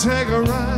take a ride.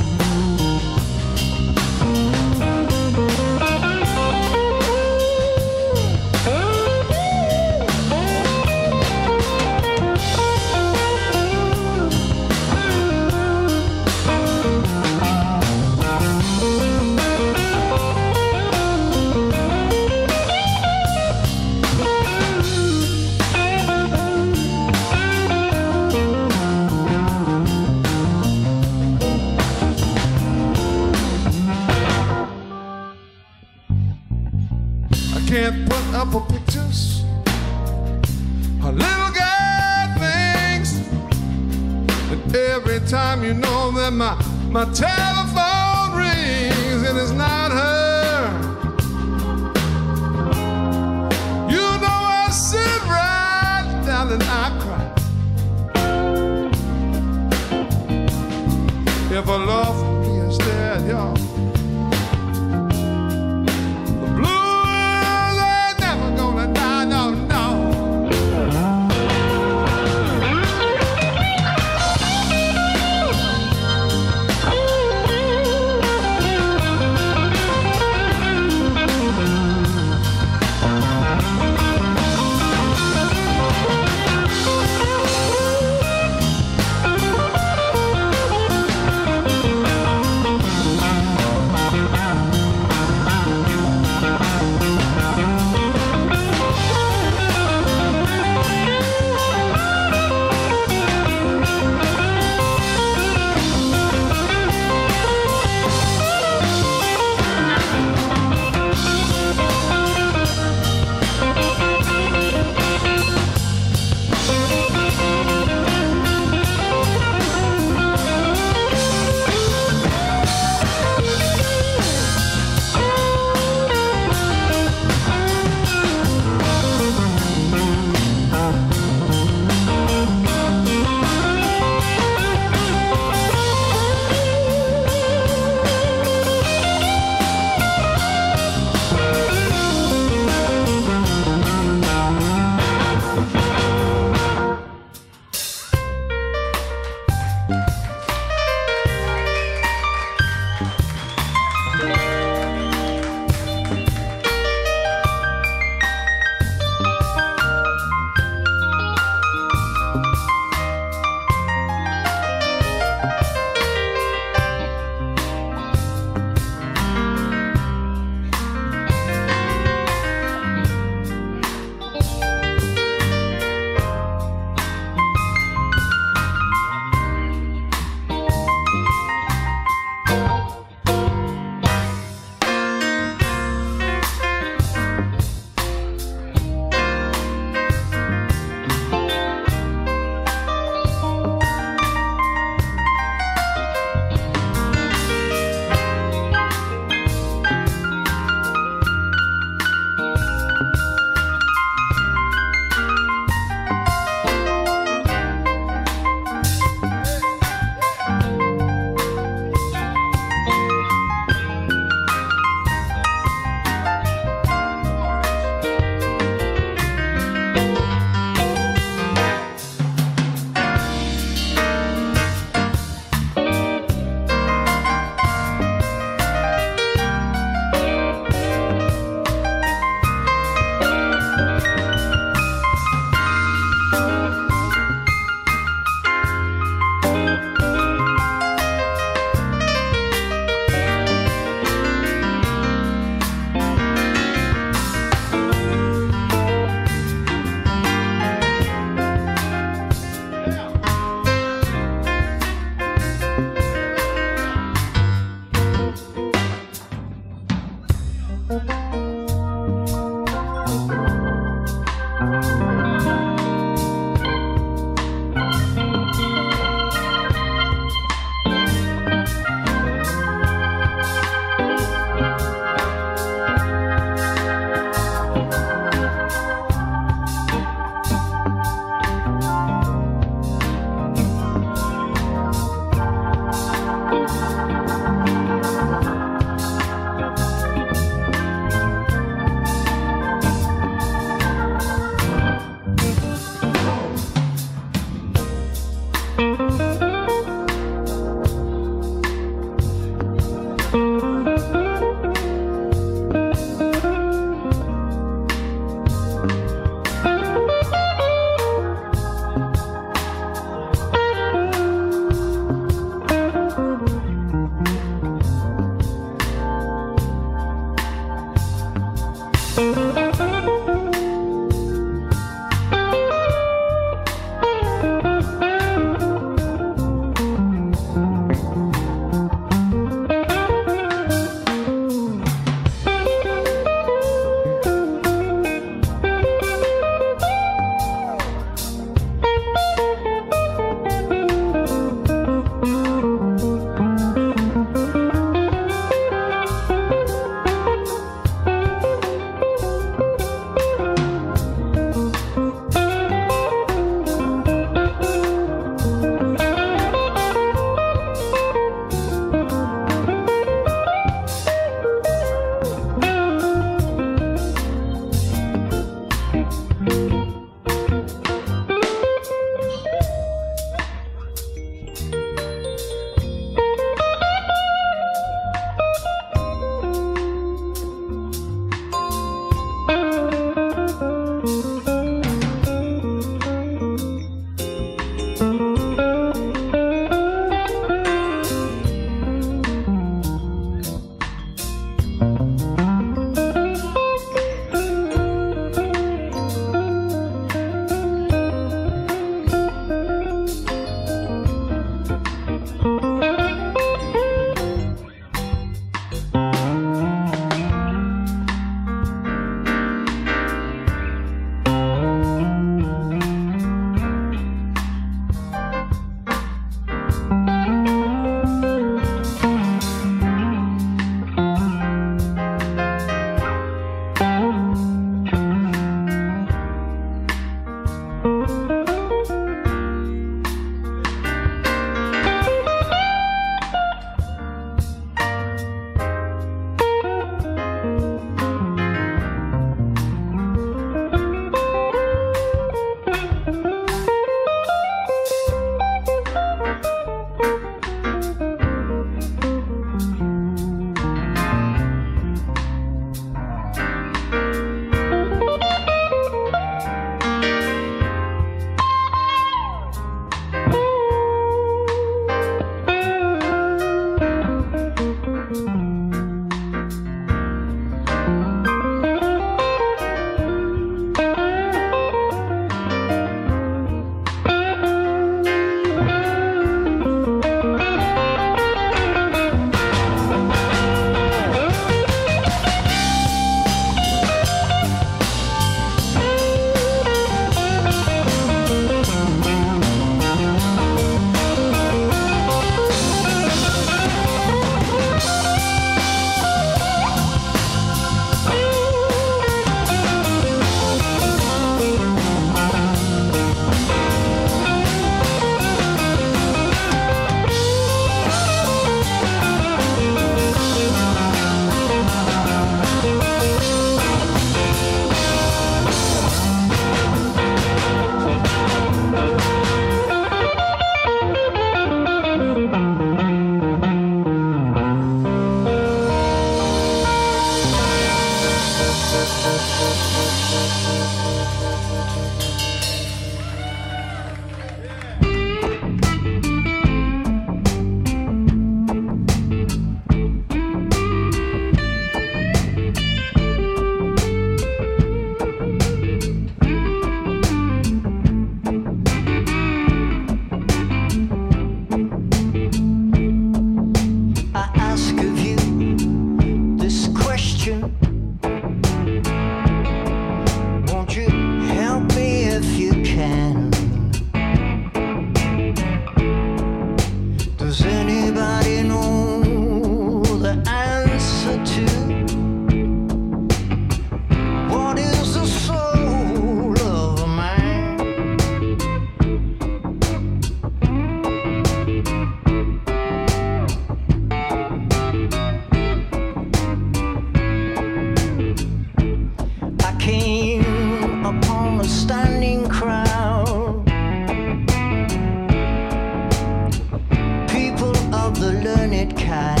cut.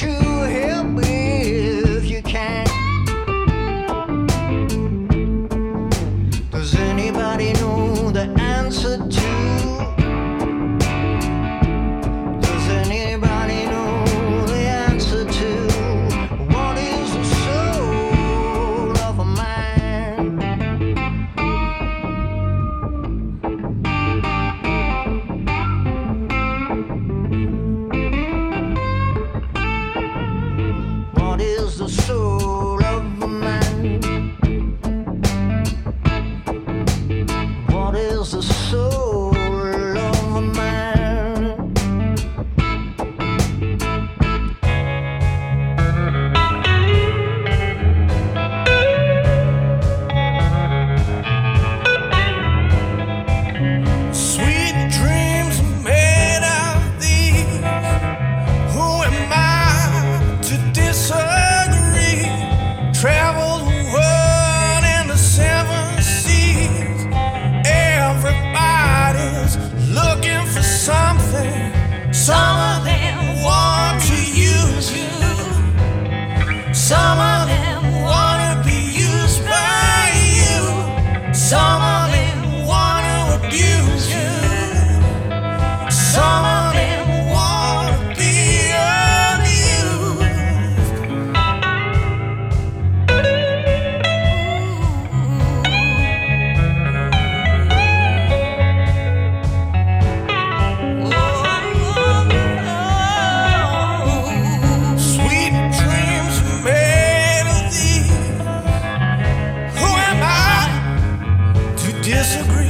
Keep your head up. Moving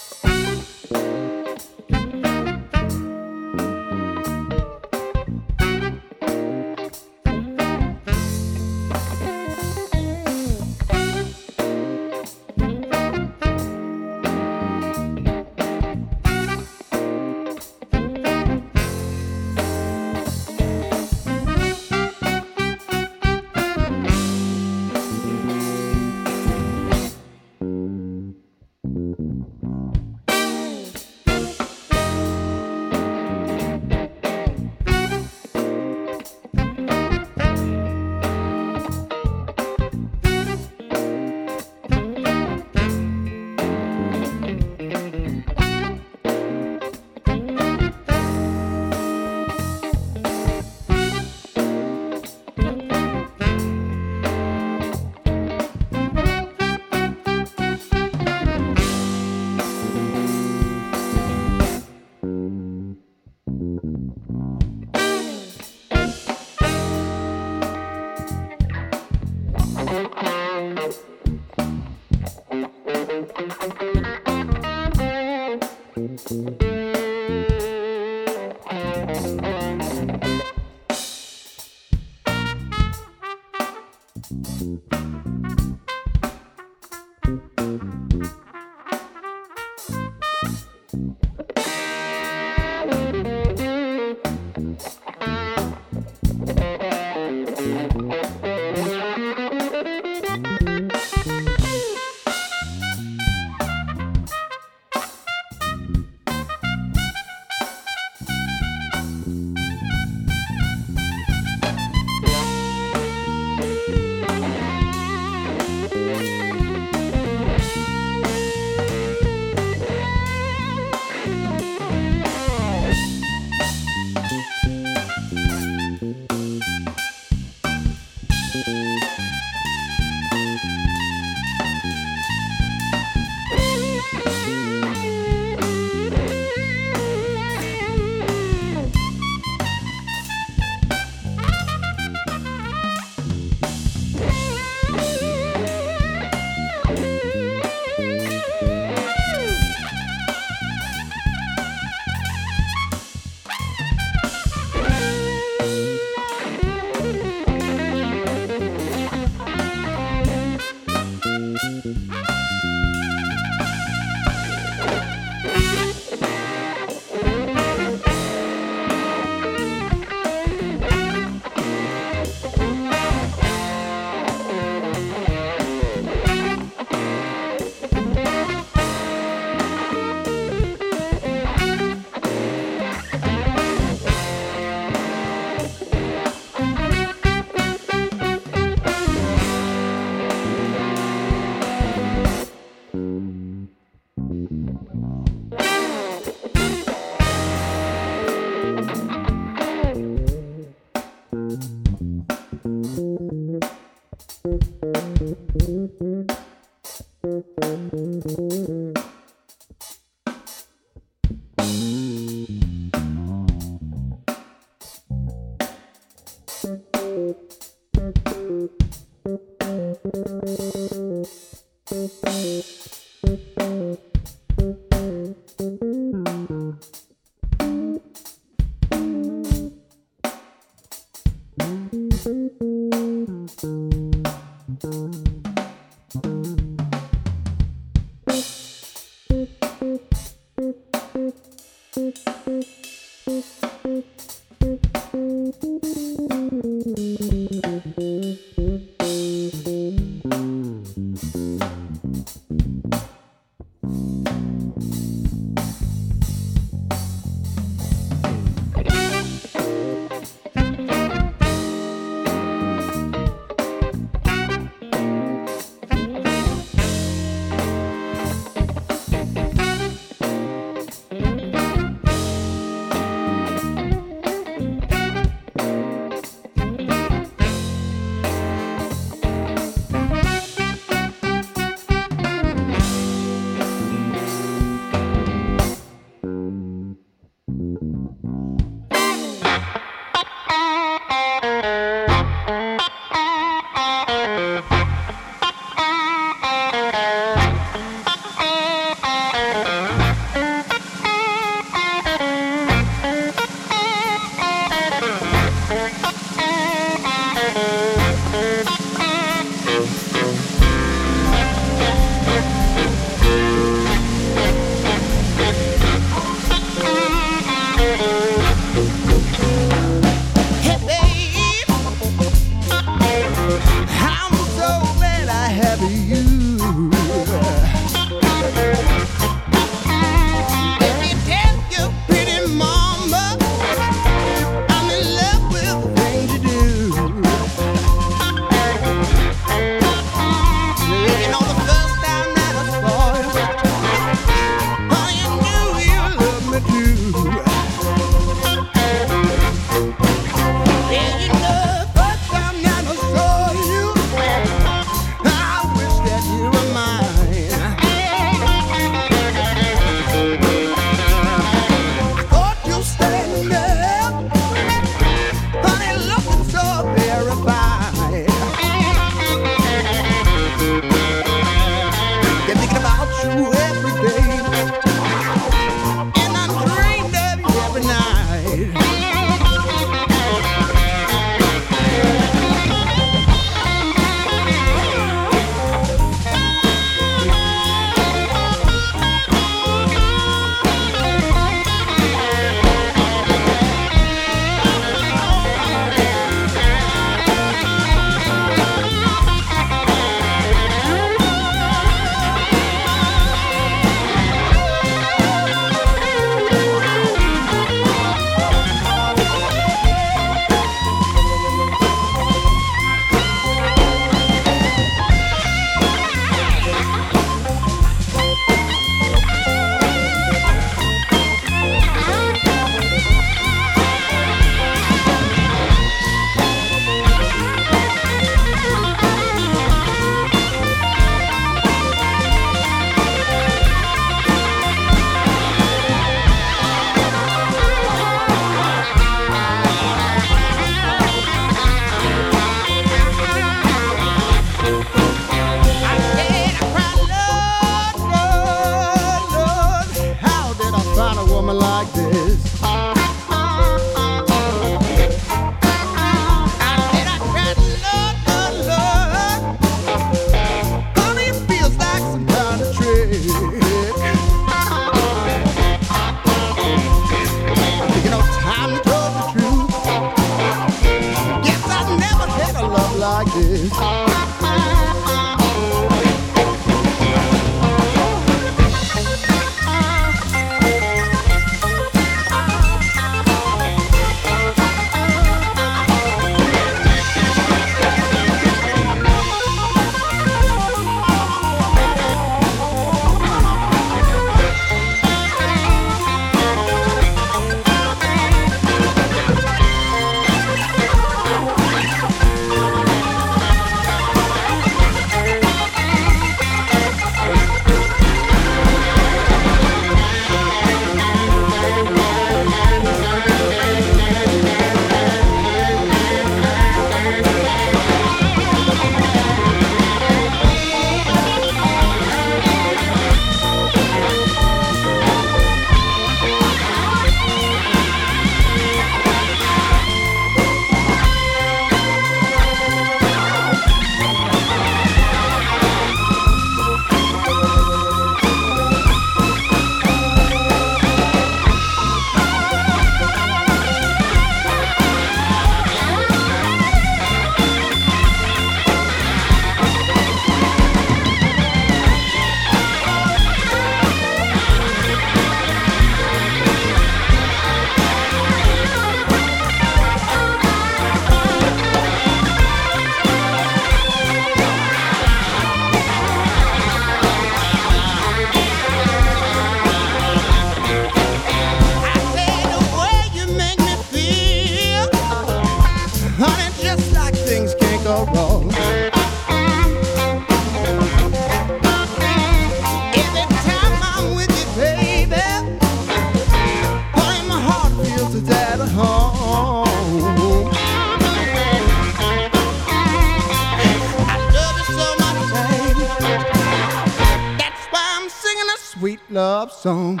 love song.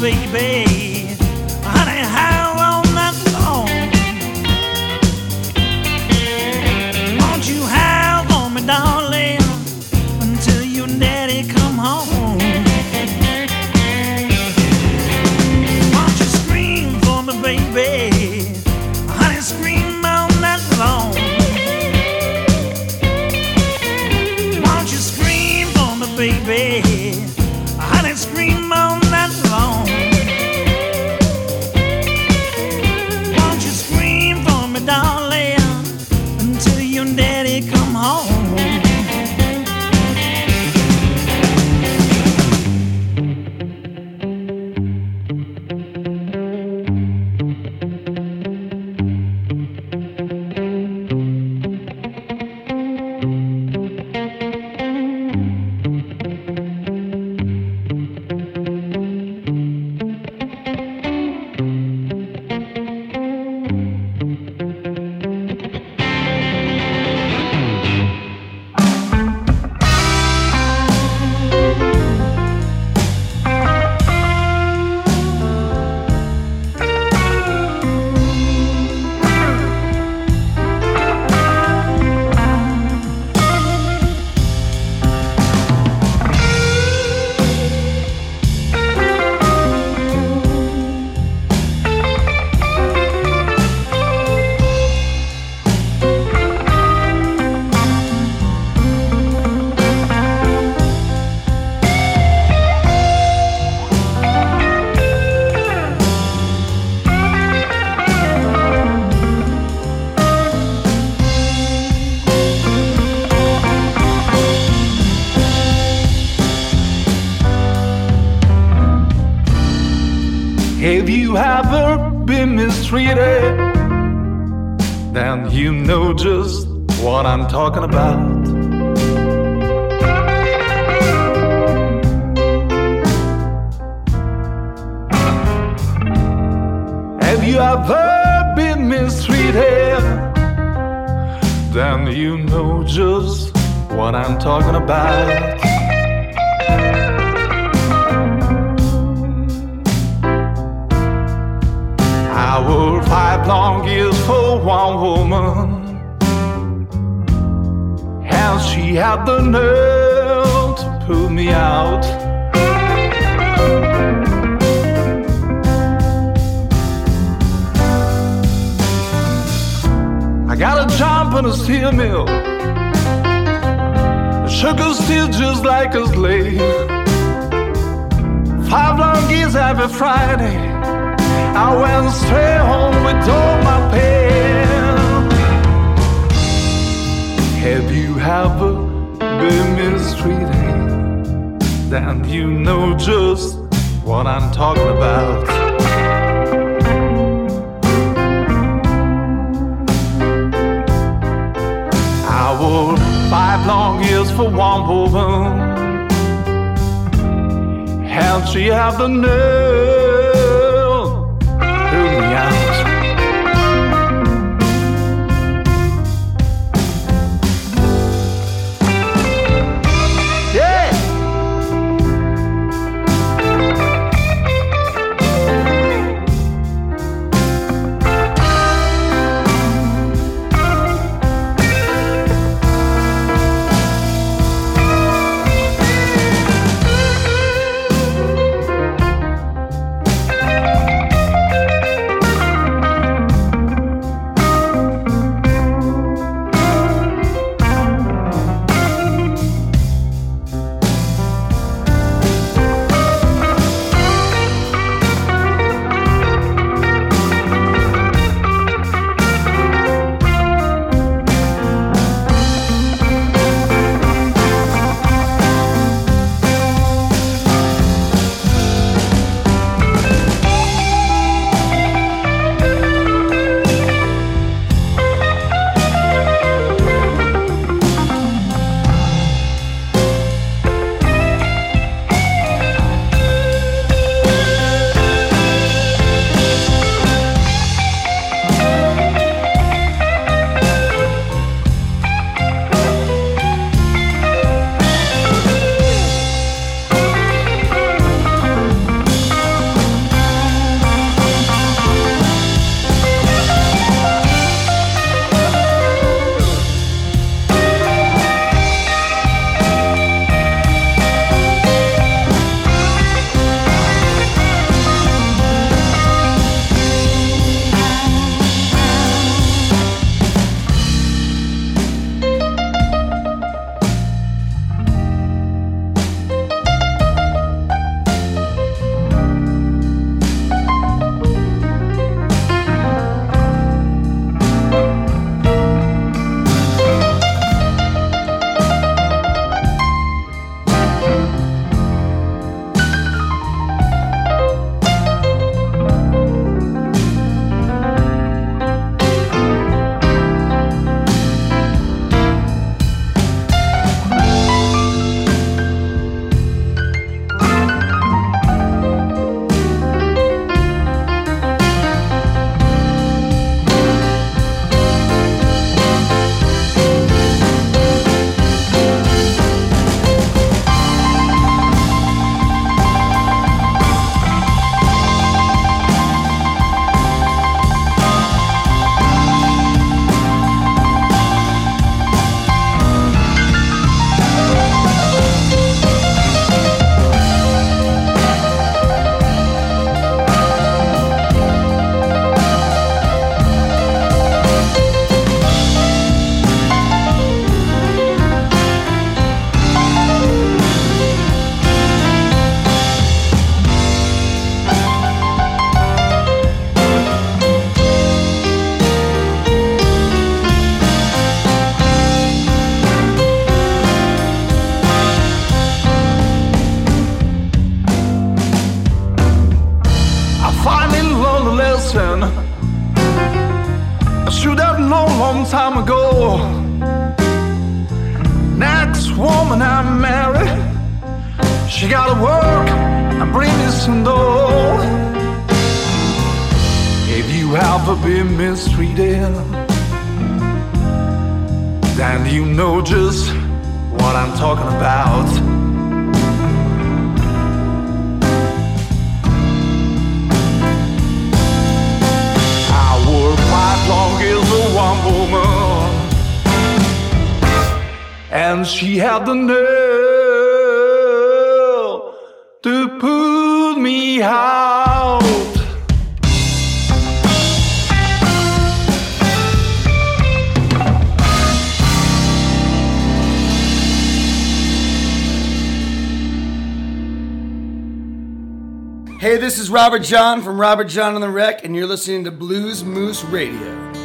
baby. Have you ever been mistreated? Then you know just what I'm talking about. Have you ever been mistreated? Then you know just what I'm talking about. Long years for one woman, and she had the nerve to pull me out. I got a job in a steel mill. The Sugar steel just like a slave. Five long years every Friday. I went straight home with all my pain. Have you ever been mistreated? Then you know just what I'm talking about. I worked five long years for one woman, and she had the nerve then you know just what I'm talking about. long as a one woman. And she had the nerve to put me out. Hey, this is Robert Jon from Robert Jon on the Wreck, and you're listening to Blues Moose Radio.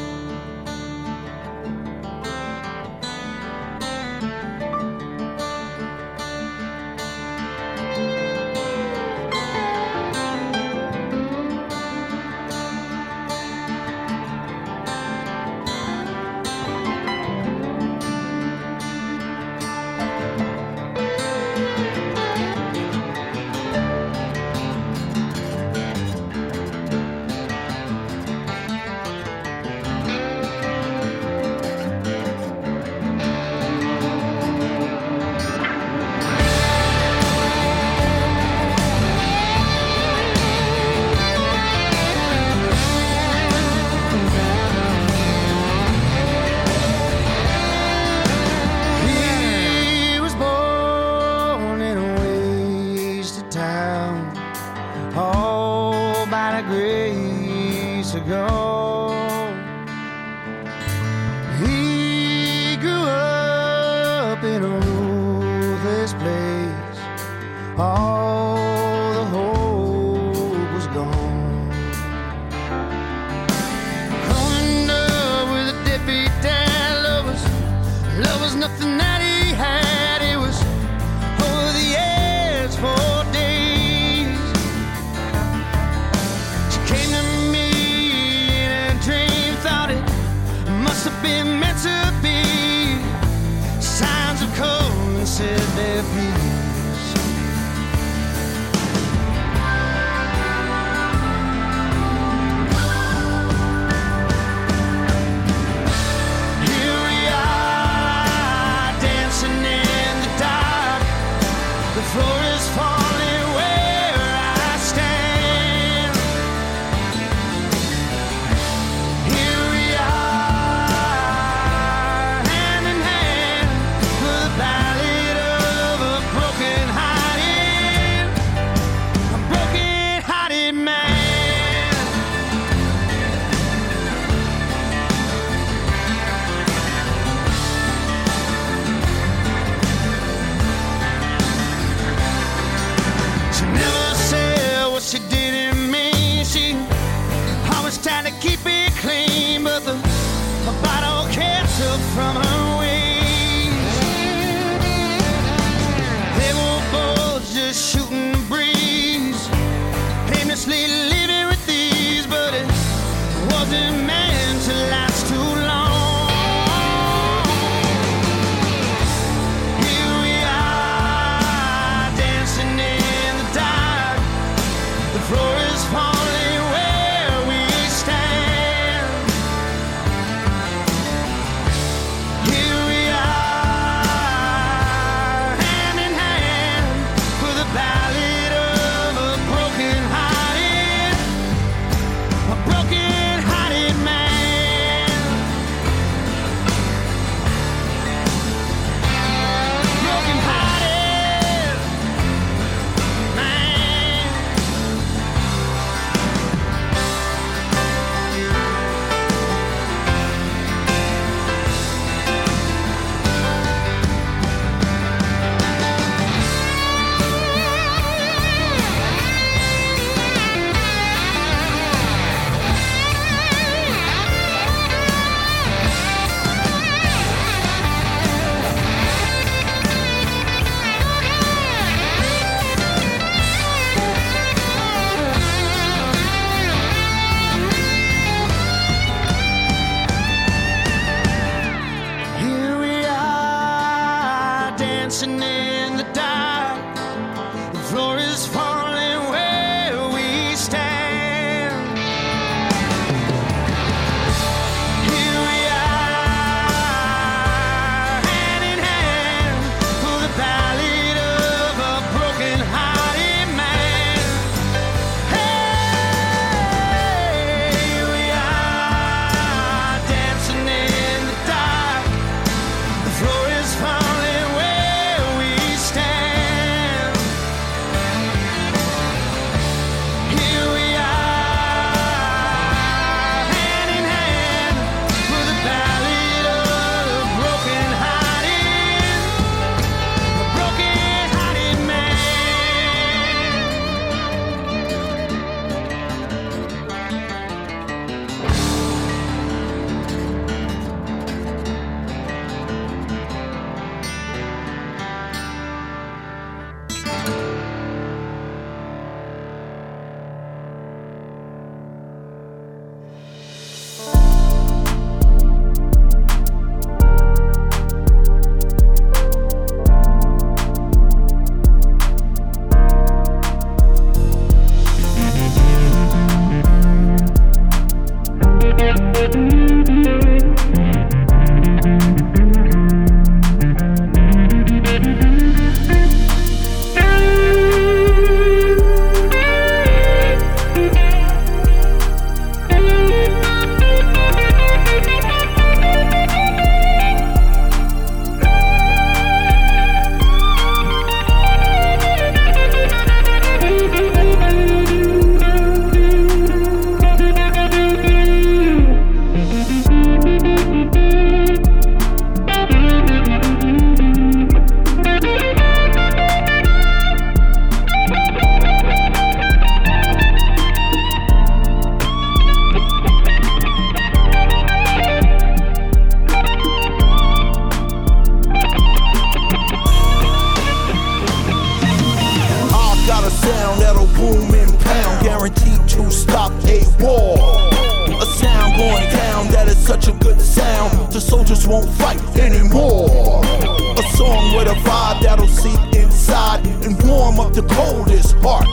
with a vibe that'll seep inside and warm up the coldest heart.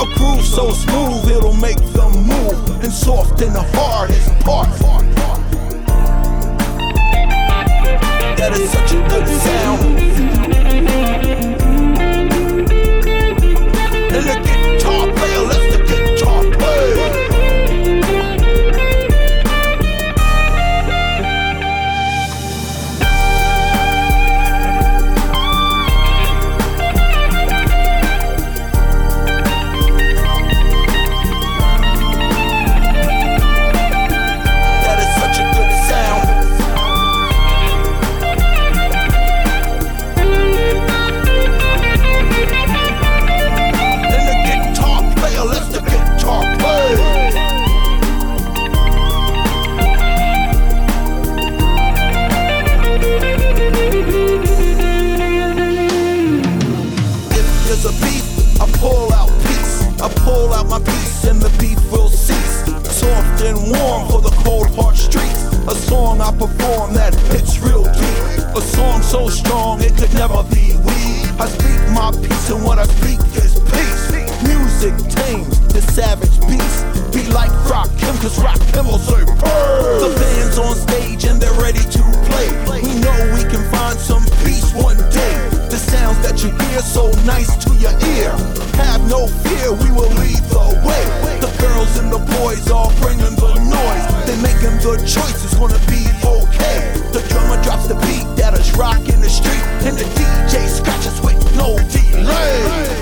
A groove so smooth it'll make them move and soften the hardest part. That is such a good sound. I perform that hits real deep. A song so strong it could never be weak. I speak my peace and what I speak is peace. Music tames the savage beast. Be like Rock Him, cause Rock will say "Burn." The band's on stage and they're ready to play. We know we can find some peace one day. The sounds that you hear so nice to your ear. Have no fear, we will lead the way. The girls and the boys all bringing They making good choices, gonna be okay. The drummer drops the beat that is rocking the street, and the DJ scratches with no delay.